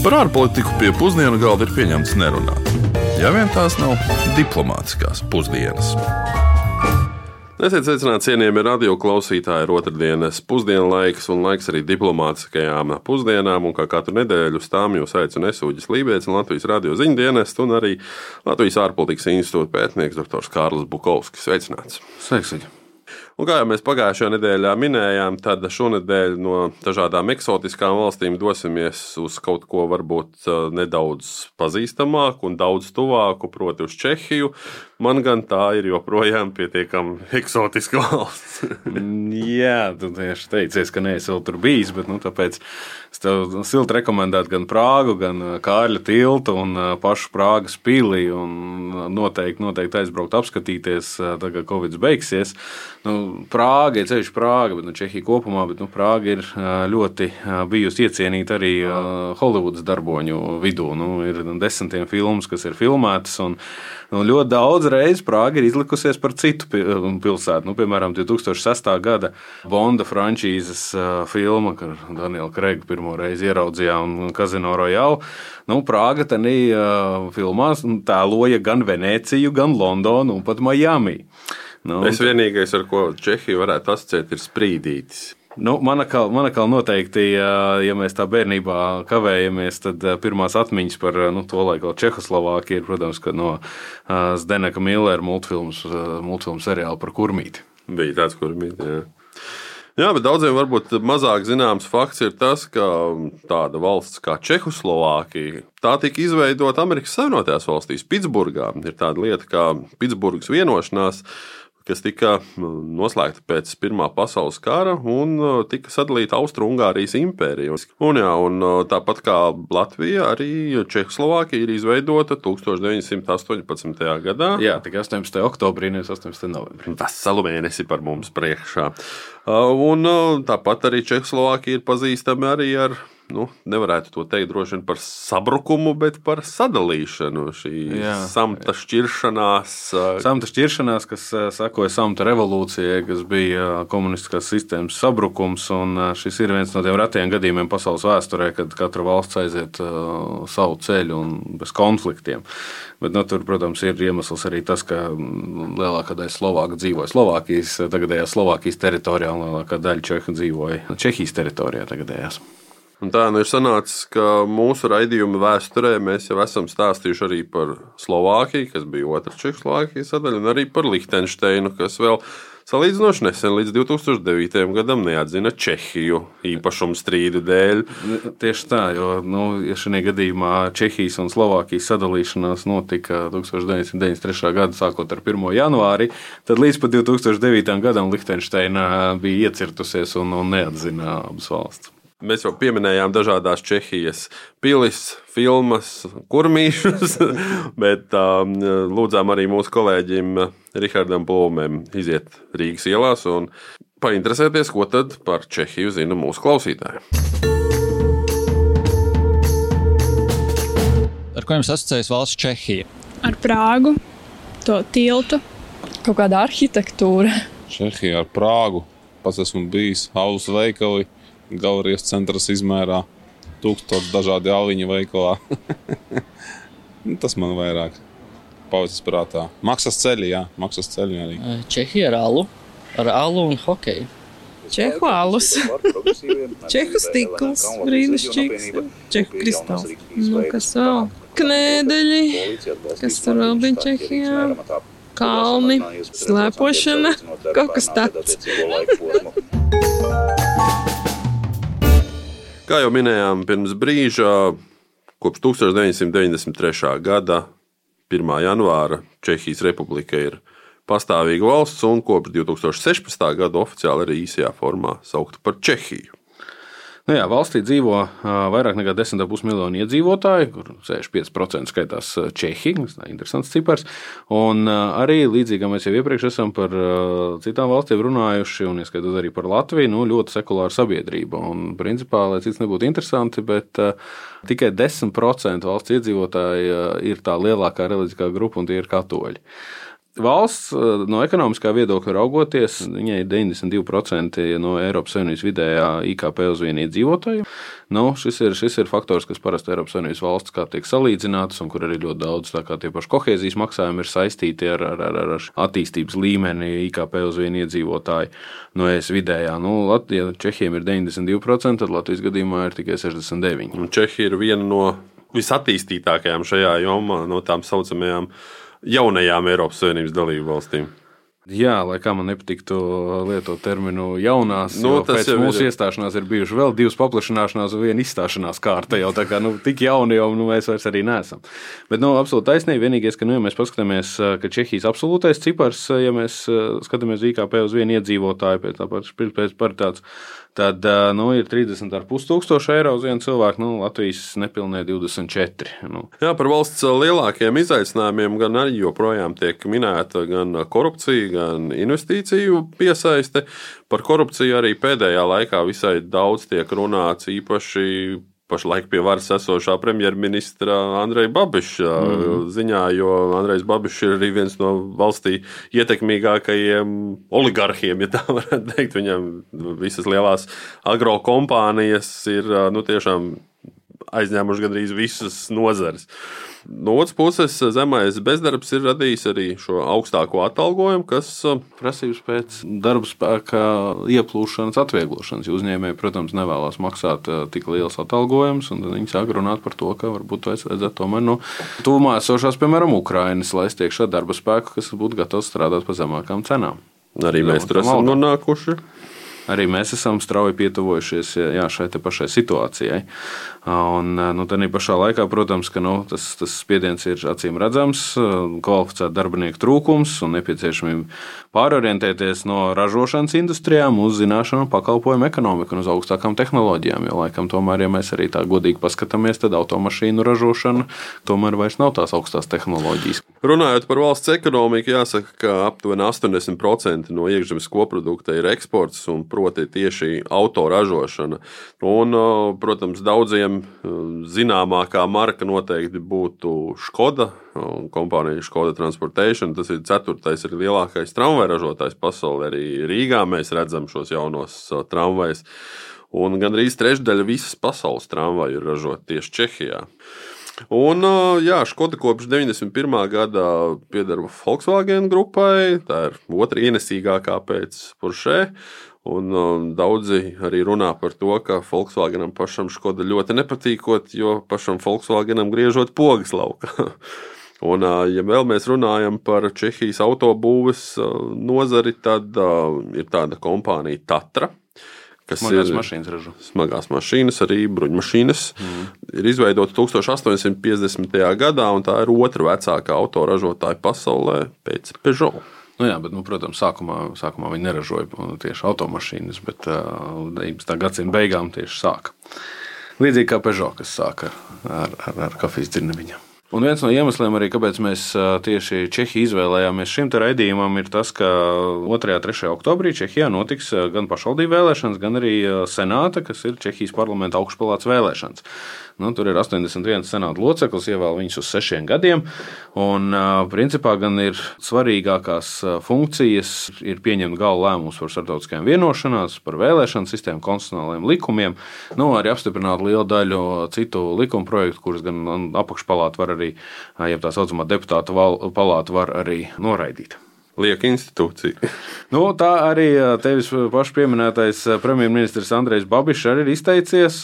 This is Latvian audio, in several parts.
Par ārpolitiku pie pusdienu galda ir pieņemts nerunāt. Ja vien tās nav diplomātiskās pusdienas. Esiet sveicināti, cienījamie radio klausītāji. Ir otrdienas pusdienlaiks un laiks arī diplomātiskajām pusdienām. Un kā katru nedēļu uz tām jūs aicinu Esūģis Lībijams, Latvijas radio ziņdienestu un arī Latvijas ārpolitikas institūta pētnieks dr. Kārlis Bukovskis. Sveicināts! Sveiks! Un kā jau mēs pagājušajā nedēļā minējām, tad šonadēļ no dažādām eksotiskām valstīm dosimies uz kaut ko varbūt uh, nedaudz pazīstamāku un daudz tuvāku, proti, uz Čehiju. Man gan tā ir joprojām pietiekami eksotiska valsts. Jā, tu tieši teicies, ka neesi vēl tur bijis, bet nu, tāpēc es tev silti rekomendētu gan Prāgu, gan uh, Kārļa tiltu un uh, pašu Prāgas pili. Noteikti, noteikti aizbraukt, apskatīties, tagad Covid beigsies. Nu, Prāga ir ceļš Prāga, bet nu, Čehija kopumā, bet nu, Prāga ir ļoti bijusi iecienīta arī Holivudas darboņu vidū. Nu, ir desmitiem filmas, kas ir filmētas, un nu, ļoti daudz reizes Prāga ir izlikusies par citu pilsētu. Nu, piemēram, 2006. gada Bonda frančīzes filma, kad Daniela Krega pirmo reizi ieraudzījām Kazino Royale. Nu, Prāga tajā filmā tēloja gan Venēciju, gan Londonu un pat Miami. Nu, es vienīgais, ar ko Čehija varētu asociēt, ir sprīdītis. Nu, Manakal, manakal noteikti, ja mēs tā bērnībā kavējamies, tad pirmās atmiņas par nu, to laiku Čehoslovākiju ir, protams, no Zdeneka Millera multfilmu seriāla par kurmīti. Bija tāds kurmīti, jā. Jā, bet daudziem varbūt mazāk zināms fakts ir tas, ka tāda valsts kā Čehoslovākija tā tika izveidota Amerikas Savienotajās valstīs, Pitsburgā. Ir tāda lieta kā Pitsburgas vienošanās kas tika noslēgta pēc Pirmā pasaules kara un tika sadalīta Austro-Ungārijas impērija. Un, jā, un tāpat kā Latvija, arī Čehoslovākija ir izveidota 1918. gadā. Jā, tikai 18. oktobrī, nevis 18. novembrī. Veselu mēnesi par mums priekšā. Un tāpat arī Čehoslovākija ir pazīstama arī ar nu, nevarētu to teikt droši vien par sabrukumu, bet par sadalīšanu. Šī Jā. samta šķiršanās. Samta šķiršanās, kas sekoja samta revolūcijai, kas bija komunistiskās sistēmas sabrukums. Šis ir viens no tiem retajiem gadījumiem pasaules vēsturē, kad katra valsts aiziet uh, savu ceļu un bez konfliktiem. Bet, nu, tur, protams, ir iemesls arī tas, ka lielākā daļa Slovāku dzīvoja Slovākijas, tagadējā Slovākijas teritorijā, un lielākā daļa Čehu dzīvoja Čehijas teritorijā tagadējās. Un tā nu ir sanācis, ka mūsu raidījuma vēsturē mēs jau esam stāstījuši arī par Slovākiju, kas bija otra Čehoslovākijas sadaļa, un arī par Lihtensteinu, kas vēl salīdzinoši nesen, līdz 2009. gadam, neatzina Čehiju īpašumu strīdu dēļ. Tieši tā, jo nu, ja šajā gadījumā Čehijas un Slovākijas sadalīšanās notika 1993. gada sākot ar 1. janvāri, tad līdz pat 2009. gadam Lihtensteina bija iecirtusies un, un neatzina abas valsts. Mēs jau pieminējām dažādas Čehijas pilis, filmas, kurmīšus, bet um, lūdzām arī mūsu kolēģim Rihardam Plūmēm iziet Rīgas ielās un painteresēties, ko tad par Čehiju zina mūsu klausītāji. Ar ko jums asociējas valsts Čehija? Ar Prāgu, to tiltu. Kaut kāda arhitektūra. Čehija ar Prāgu. Pats esmu bijis Aulas veikali Galerijas centras izmērā, tūkstoši dažādi aliņu veikalā. Nu, tas man vairāk palicis prātā. Maksas ceļi, jā, maksas ceļi arī. Čehija ar alu, ar alu un hokeju. Čehu alus, čehu stikls, brīnišķīgs, čehu kristāls. Nu, kas vēl? Knēdeļi, kas tur vēl bija Čehijā? Kalni, slēpošana, kaut kas tāds. Kā jau minējām pirms brīža, kopš 1993. gada 1. janvāra Čehijas Republika ir pastāvīga valsts un kopš 2016. gada oficiāli arī īsajā formā saukta par Čehiju. Nu jā, valstī dzīvo vairāk nekā 10,5 miljoni iedzīvotāji, kur 65% skaitās Čehi. Tas ir interesants cipars. Un arī līdzīgi, kā mēs jau iepriekš esam par citām valstīm runājuši, un ieskaitot arī par Latviju, nu, ļoti sekulāra sabiedrība. Un, principā, lai cits nebūtu interesanti, bet tikai 10% valsts iedzīvotāji ir tā lielākā reliģiskā grupa, un tie ir katoļi. Valsts no ekonomiskā viedokļa raugoties, viņai ir 92% no Eiropas Savienības vidējā IKP uz vienu iedzīvotāju. Nu, šis, ir, šis ir faktors, kas parasti Eiropas Savienības valsts tiek salīdzināts, un kur arī ļoti daudz tie paši kohēzijas maksājumi ir saistīti ar, ar, ar, ar attīstības līmeni IKP uz vienu iedzīvotāju. No ES vidējā, nu, Latvija, Čehijam ir 92%, tad Latvijas gadījumā ir tikai 69%. Un Čehija ir viena no visattīstītākajām šajā jomā, no tām saucamajām jaunajām Eiropas Savienības dalību valstīm. Jā, lai kā man nepatiktu lietot terminu jaunās, nu, tas pēc mūsu ir. iestāšanās ir bijuši vēl divas paplašināšanās un viena izstāšanās kārta. Jau tā kā nu, tik jauni jau nu, mēs vairs arī neesam. Bet nu, absolūti taisnība. Vienīgais, ka, nu, ja mēs paskatāmies, ka Čehijas absolūtais cipars, ja mēs skatāmies IKP uz vienu iedzīvotāju pēc pēc paritātes tad nu, ir 30,5 tūkstoši eiro uz vienu cilvēku, nu, Latvijas nepilnē 24. Nu. Jā, par valsts lielākiem izaicinājumiem gan arī joprojām tiek minēta gan korupcija, gan investīciju piesaiste. Par korupciju arī pēdējā laikā visai daudz tiek runāts, īpaši pašlaik pie varas esošā premjerministra Andreja Babiša mm. ziņā, jo Andrejs Babišs ir arī viens no valstī ietekmīgākajiem oligarhiem, ja tā varētu teikt. Viņam visas lielās agrokompānijas ir nu, tiešām aizņēmuši gandrīz visas nozares. No otras puses, zemais bezdarbs ir radījis arī šo augstāko atalgojumu, kas uh, prasības pēc darba spēka ieplūšanas atvieglošanas. Uzņēmēji, protams, nevēlas maksāt uh, tik liels atalgojums, un viņi sāk runāt par to, ka varbūt vajadzētu tomēr nu, tuvumā esošās, piemēram, Ukrainas, lai stiekšā darba spēku, kas būtu gatavs strādāt par zemākām cenām. Arī mēs tur esam nonākuši arī mēs esam strauji pietuvojušies jā, šai pašai situācijai. Un, nu, tā pašā laikā, protams, ka nu, tas, tas spiediens ir acīm redzams, kvalificētu darbinieku trūkums un nepieciešamība pārorientēties no ražošanas industrijām uz zināšanu pakalpojumu ekonomiku un uz augstākām tehnoloģijām. Jo, laikam, tomēr, ja mēs arī tā godīgi paskatāmies, tad automašīnu ražošana tomēr vairs nav tās augstās tehnoloģijas. Runājot par valsts ekonomiku, jāsaka, ka aptuveni 80% no iekšzemes koprodukta ir eksports, un proti tieši autoražošana. Un, protams, daudziem visiem zināmākā marka noteikti būtu Skoda. Kompānija Skoda Transportation. Tas ir ceturtais arī lielākais tramvaju ražotājs pasaulē. Arī Rīgā mēs redzam šos jaunos tramvajus. Un gandrīz trešdaļa visas pasaules tramvaju ir ražota tieši Čehijā. Un, jā, Škoda kopš 91. gada pieder Volkswagen grupai. Tā ir otra ienesīgākā pēc Porsche. Un, um, daudzi arī runā par to, ka Volkswagenam pašam Škoda ļoti nepatīkot, jo pašam Volkswagenam griežot pogas laukā. Un, uh, ja vēl mēs runājam par Čehijas autobūves uh, nozari, tad uh, ir tāda kompānija Tatra. Kas smagās ir mašīnas ražo? Smagās mašīnas, arī bruņmašīnas. Mm. Ir izveidota 1850. gadā, un tā ir otra vecākā autoražotāja pasaulē pēc Peugeot. Nu, jā, bet, nu, protams, sākumā, sākumā viņi neražoja nu, tieši automašīnas, bet uh, 19. gadsimta beigām tieši sāka. Līdzīgi kā Peugeot, kas sāka ar, ar, ar kafijas dzirneviņu. Un viens no iemesliem, arī, kāpēc mēs tieši Čehiju izvēlējāmies šim raidījumam, ir tas, ka 2. un 3. oktobrī Čehijā notiks gan pašvaldību vēlēšanas, gan arī senāta, kas ir Čehijas parlamenta augšpalāts vēlēšanas. Nu, tur ir 81 senāta loceklis, ievēl viņus uz sešiem gadiem. Un, principā, gan ir svarīgākās funkcijas, ir pieņemt gala lēmumus par starptautiskajām vienošanās, par vēlēšanu sistēmu, konstitucionāliem likumiem, nu, arī apstiprināt lielu daļu citu likuma projektu, kurus gan apakšpalāta var arī, ja tā saucamā deputāta palāta var arī noraidīt lieka institūcija. Nu, tā arī tevis pašs pieminētais premjerministrs Andrejs Babišs arī ir izteicies.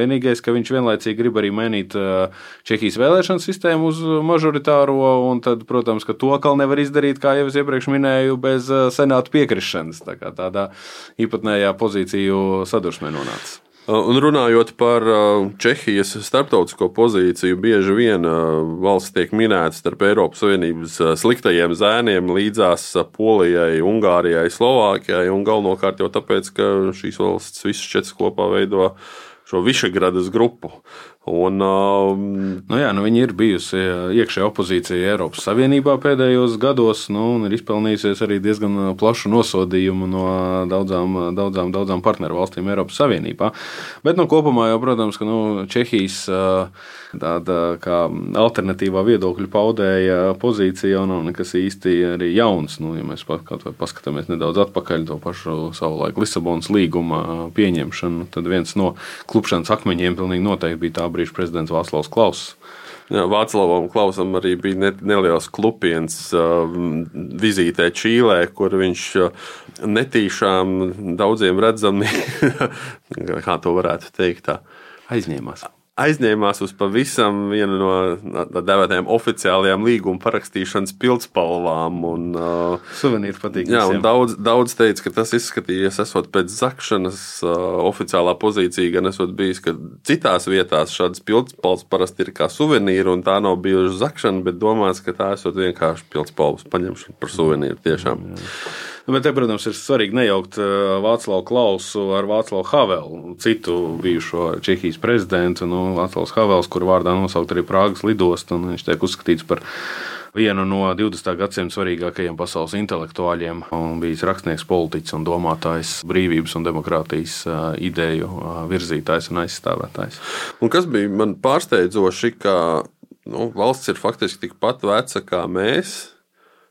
Vienīgais, ka viņš vienlaicīgi grib arī mainīt Čehijas vēlēšanu sistēmu uz mažoritāro, un tad, protams, ka to atkal nevar izdarīt, kā jau es iepriekš minēju, bez senāta piekrišanas. Tā kā tādā īpatnējā pozīciju sadursmē nonāca. Un runājot par Čehijas starptautisko pozīciju, bieži vien valsts tiek minēta starp Eiropas Savienības sliktajiem zēniem līdzās Polijai, Ungārijai, Slovākijai. Un galvenokārt jau tāpēc, ka šīs valstis visas četras kopā veido šo Višegradas grupu. Un, um, nu jā, nu viņa ir bijusi iekšējā opozīcija Eiropas Savienībā pēdējos gados, nu, un ir izpelnījusies arī diezgan plašu nosodījumu no daudzām, daudzām, daudzām partneru valstīm Eiropas Savienībā. Bet nu, kopumā jau, protams, ka nu, Čehijas tāda kā alternatīvā viedokļa paudēja pozīcija jau nav nekas īsti arī jauns. Nu, ja mēs paskatāmies nedaudz atpakaļ to pašu savulaik Lisabonas līguma pieņemšanu, tad viens no klupšanas akmeņiem pilnīgi noteikti bija tā brīža prezidents Vāclavs Klauss. Jā, Vācijam Klausam arī bija ne, neliels klupiens uh, vizītē Čīlē, kur viņš uh, netīšām daudziem redzami, kā to varētu teikt, tā, aizņēmās aizņēmās uz pavisam vienu no tā dēvētajām oficiālajām līguma parakstīšanas pildspalvām. Un, uh, Suvenīri patīk. Jā, un daudz, daudz teica, ka tas izskatījies esot pēc zakšanas uh, oficiālā pozīcija, gan esot bijis, ka citās vietās šādas pildspalvas parasti ir kā suvenīri, un tā nav bijusi zakšana, bet domās, ka tā esot vienkārši pildspalvas paņemšana par suvenīru tiešām. Jā. Nu, bet te, protams, ir svarīgi nejaukt uh, Vāclavu Klausu ar Vāclavu Havelu, citu bijušo Čehijas prezidentu. Nu, Vāclavs Havels, kur vārdā nosaukt arī Prāgas lidostu, un viņš tiek uzskatīts par vienu no 20. gadsimta svarīgākajiem pasaules intelektuāļiem. Un bijis rakstnieks, politiķis un domātājs, brīvības un demokrātijas uh, ideju uh, virzītājs un aizstāvētājs. Un kas bija man pārsteidzoši, ka nu, valsts ir faktiski tikpat veca kā mēs,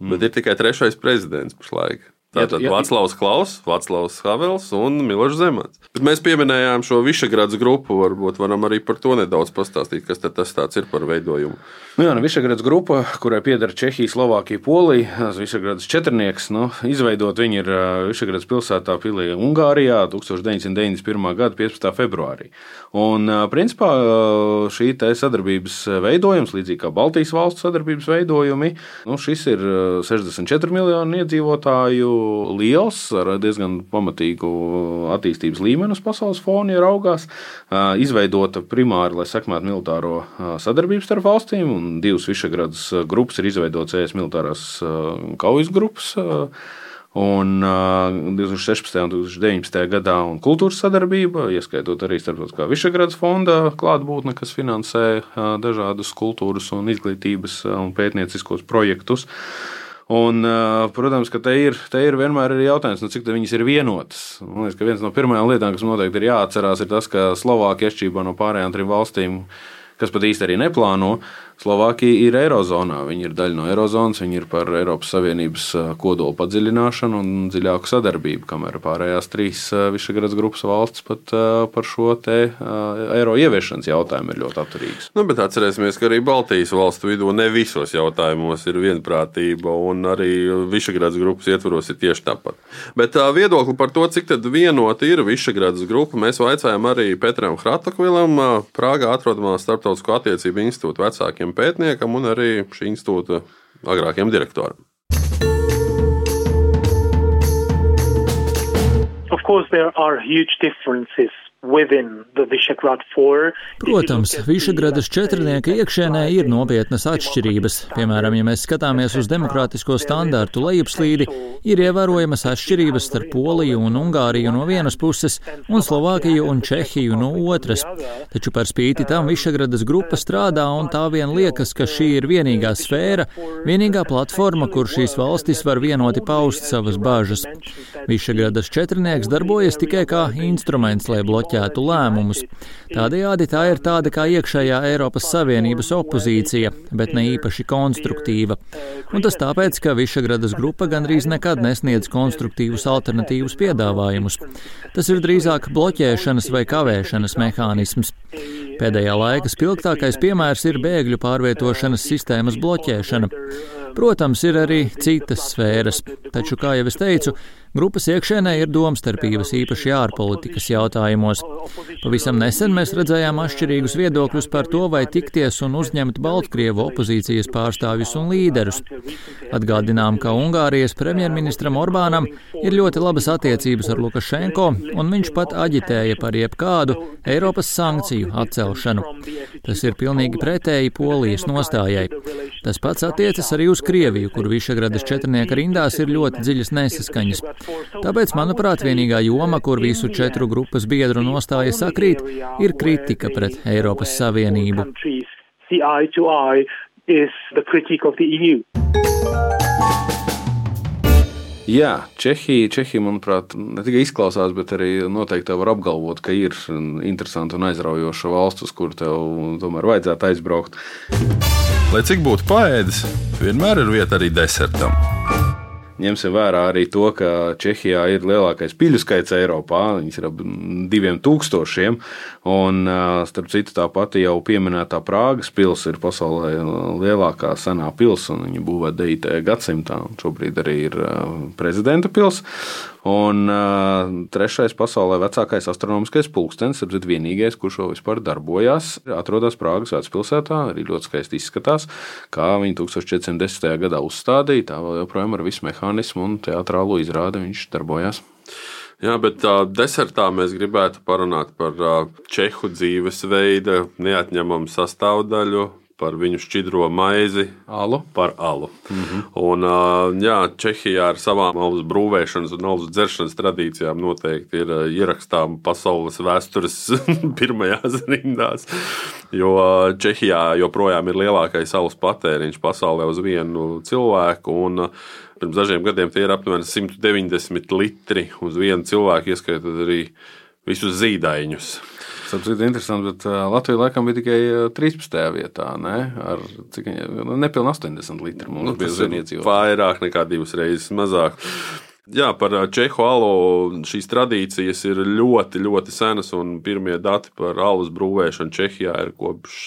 mm. bet ir tikai trešais prezidents pašlaik. Tātad Vāclavs Klaus, Vāclavs Havels un Miloš Zemants. Bet mēs pieminējām šo Višegradas grupu, varbūt varam arī par to nedaudz pastāstīt, kas tas ir par veidojumu. Nu jā, nu, Višegradas grupa, kurai pieder Čehija, Slovākija, Polija, Višegradas četrnieks, nu, izveidot viņi ir Višegradas pilsētā Pilī, Ungārijā 1991. gada 15. februārī. Un, principā, šī sadarbības veidojums, līdzīgi kā Baltijas valstu sadarbības veidojumi, nu, šis ir 64 miljonu iedzīvotāju liels, ar diezgan pamatīgu attīstības līmeni uz pasaules fona, ja raugās. Izveidota primāri, lai sekmētu militāro sadarbību starp valstīm, un divas Višegradas grupas ir izveidotas ES militārās kaujas grupas. Un 2016. un 2019. gadā un kultūras sadarbība, ieskaitot arī starptautiskā Višegradas fonda klātbūtne, kas finansē dažādus kultūras un izglītības un pētnieciskos projektus. Un, protams, ka te ir, te ir vienmēr ir jautājums, nu, cik viņas ir vienotas. Man liekas, ka viens no pirmajām lietām, kas noteikti ir jāatcerās, ir tas, ka Slovākija atšķirībā no pārējām trim valstīm, kas pat īsti arī neplāno, Slovākija ir Eirozonā. Viņi ir daļa no Eirozonas, viņi ir par Eiropas Savienības kodolu padziļināšanu un dziļāku sadarbību, kamēr pārējās trīs Višegradas grupas valstis pat par šo te eiro ieviešanas jautājumu ir ļoti atturīgas. Nu, bet atcerēsimies, ka arī Baltijas valstu vidū ne visos jautājumos ir vienprātība, un arī Višegradas grupas ietvaros ir tieši tāpat. Bet viedokli par to, cik vienota ir Višegradas grupa, mēs vaicājām arī Petram Hratakvilam, Prāgā atrodamā Startautisko attiecību institūta vecākiem galvenajam pētniekam un arī šī institūta agrākajam direktoram. Of course, there are huge differences Protams, Višegradas četrnieka iekšēnē ir nopietnas atšķirības. Piemēram, ja mēs skatāmies uz demokrātisko standārtu lejupslīdi, ir ievērojamas atšķirības starp Poliju un Ungāriju no vienas puses un Slovākiju un Čehiju no otras. Taču par spīti tam Višegradas grupa strādā un tā vien liekas, ka šī ir vienīgā sfēra, vienīgā platforma, kur šīs valstis var vienoti paust savas bāžas. Višegradas četrnieks darbojas tikai kā instruments, lai bloķētu bloķētu lēmumus. Tādējādi tā ir tāda kā iekšējā Eiropas Savienības opozīcija, bet ne īpaši konstruktīva. Un tas tāpēc, ka Višagradas grupa gandrīz nekad nesniedz konstruktīvus alternatīvus piedāvājumus. Tas ir drīzāk bloķēšanas vai kavēšanas mehānisms. Pēdējā laika spilgtākais piemērs ir bēgļu pārvietošanas sistēmas bloķēšana. Protams, ir arī citas sfēras, taču, kā jau es teicu, grupas iekšēnē ir domstarpības īpaši ārpolitikas jautājumos. Pavisam nesen mēs redzējām atšķirīgus viedokļus par to, vai tikties un uzņemt Baltkrievu opozīcijas pārstāvjus un līderus. Atgādinām, ka Ungārijas premjerministram Orbānam ir ļoti labas attiecības ar Lukašenko, un viņš pat aģitēja par jebkādu Eiropas sankciju atcelšanu. Tas ir pilnīgi pretēji Polijas nostājai. Tas pats attiecas arī uz Krieviju, kur Višagradas četrnieka rindās ir ļoti dziļas nesaskaņas. Tāpēc, manuprāt, vienīgā joma, kur visu četru grupas biedru nostāja sakrīt, ir kritika pret Eiropas Savienību. Jā, Čehija, Čehija, manuprāt, ne tikai izklausās, bet arī noteikti var apgalvot, ka ir interesanta un aizraujoša valsts, uz kuru tev tomēr vajadzētu aizbraukt. Lai cik būtu paēdis, vienmēr ir vieta arī desertam. Ņemsim vērā arī to, ka Čehijā ir lielākais piļu skaits Eiropā. Viņas ir ap diviem tūkstošiem. Un, starp citu, tā pati jau pieminētā Prāgas pilsēta ir pasaulē lielākā senā pilsēta. Viņa būvēta 9. gadsimtā. Šobrīd arī ir prezidenta pilsēta. Un uh, trešais pasaulē vecākais astronomiskais pulkstenis, ir vienīgais, kurš vēl vispār darbojās, atrodas Prāgas vecpilsētā. Arī ļoti skaisti izskatās, kā viņi 1410. gadā uzstādīja. Tā vēl joprojām ar visu mehānismu un teātrālo izrādi viņš darbojās. Jā, bet uh, desertā mēs gribētu parunāt par uh, čehu dzīvesveida neatņemamu sastāvdaļu par viņu šķidro maizi, alu. par alu. Mm -hmm. un, jā, Čehijā ar savām alus brūvēšanas un alus dzeršanas tradīcijām noteikti ir ierakstām pasaules vēstures pirmajās rindās. Jo Čehijā joprojām ir lielākais alus patēriņš pasaulē uz vienu cilvēku. Un, Pirms dažiem gadiem tie ir aptuveni 190 litri uz vienu cilvēku, ieskaitot arī visus zīdaiņus. Ir interesanti, bet Latvija laikam bija tikai 13. vietā. Ne? Ar cik nu, nepilnīgi 80 litru mums nu, bija ziniecība. Vairāk nekā divas reizes mazāk. Jā, par čehu alu šīs tradīcijas ir ļoti, ļoti senas, un pirmie dati par alus brūvēšanu Čehijā ir kopš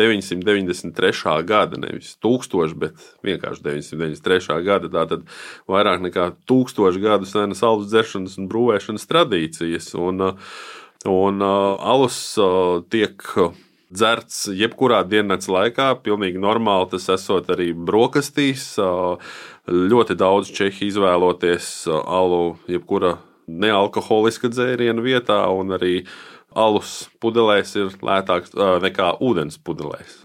993. gada. Nevis 1000, bet vienkārši 993. gada. Tātad vairāk nekā 1000 gadu senas alus dzeršanas un brūvēšanas tradīcijas. Un, uh, Un uh, alus uh, tiek dzerts jebkurā dienas laikā. Pilnīgi normāli tas esot arī brokastīs. Uh, ļoti daudz čehi izvēloties uh, alu jebkura nealkoholiska dzēriena vietā, un arī alus pudelēs ir lētāks uh, nekā ūdens pudelēs.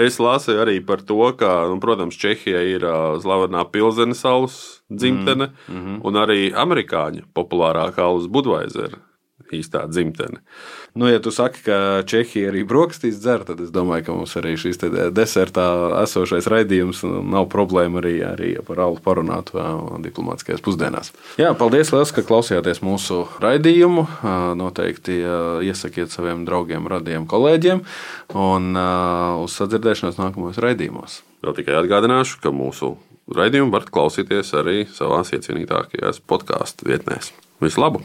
Es lasīju arī par to, ka, nu, protams, Čehija ir uh, slavenā pilsēnas alus dzimtene, mm -hmm. un arī amerikāņu populārākā alus Budweiser īstā dzimtene. Nu, ja tu saki, ka Čehija arī brokastīs dzer, tad es domāju, ka mums arī šis desertā esošais raidījums nav problēma arī, arī par alu parunāt diplomātiskajās pusdienās. Jā, paldies, liels, ka klausījāties mūsu raidījumu. Noteikti iesakiet saviem draugiem, radiem kolēģiem un uz sadzirdēšanos nākamajos raidījumos. Vēl tikai atgādināšu, ka mūsu raidījumu varat klausīties arī savās iecienītākajās podkāstu vietnēs. Visu labu!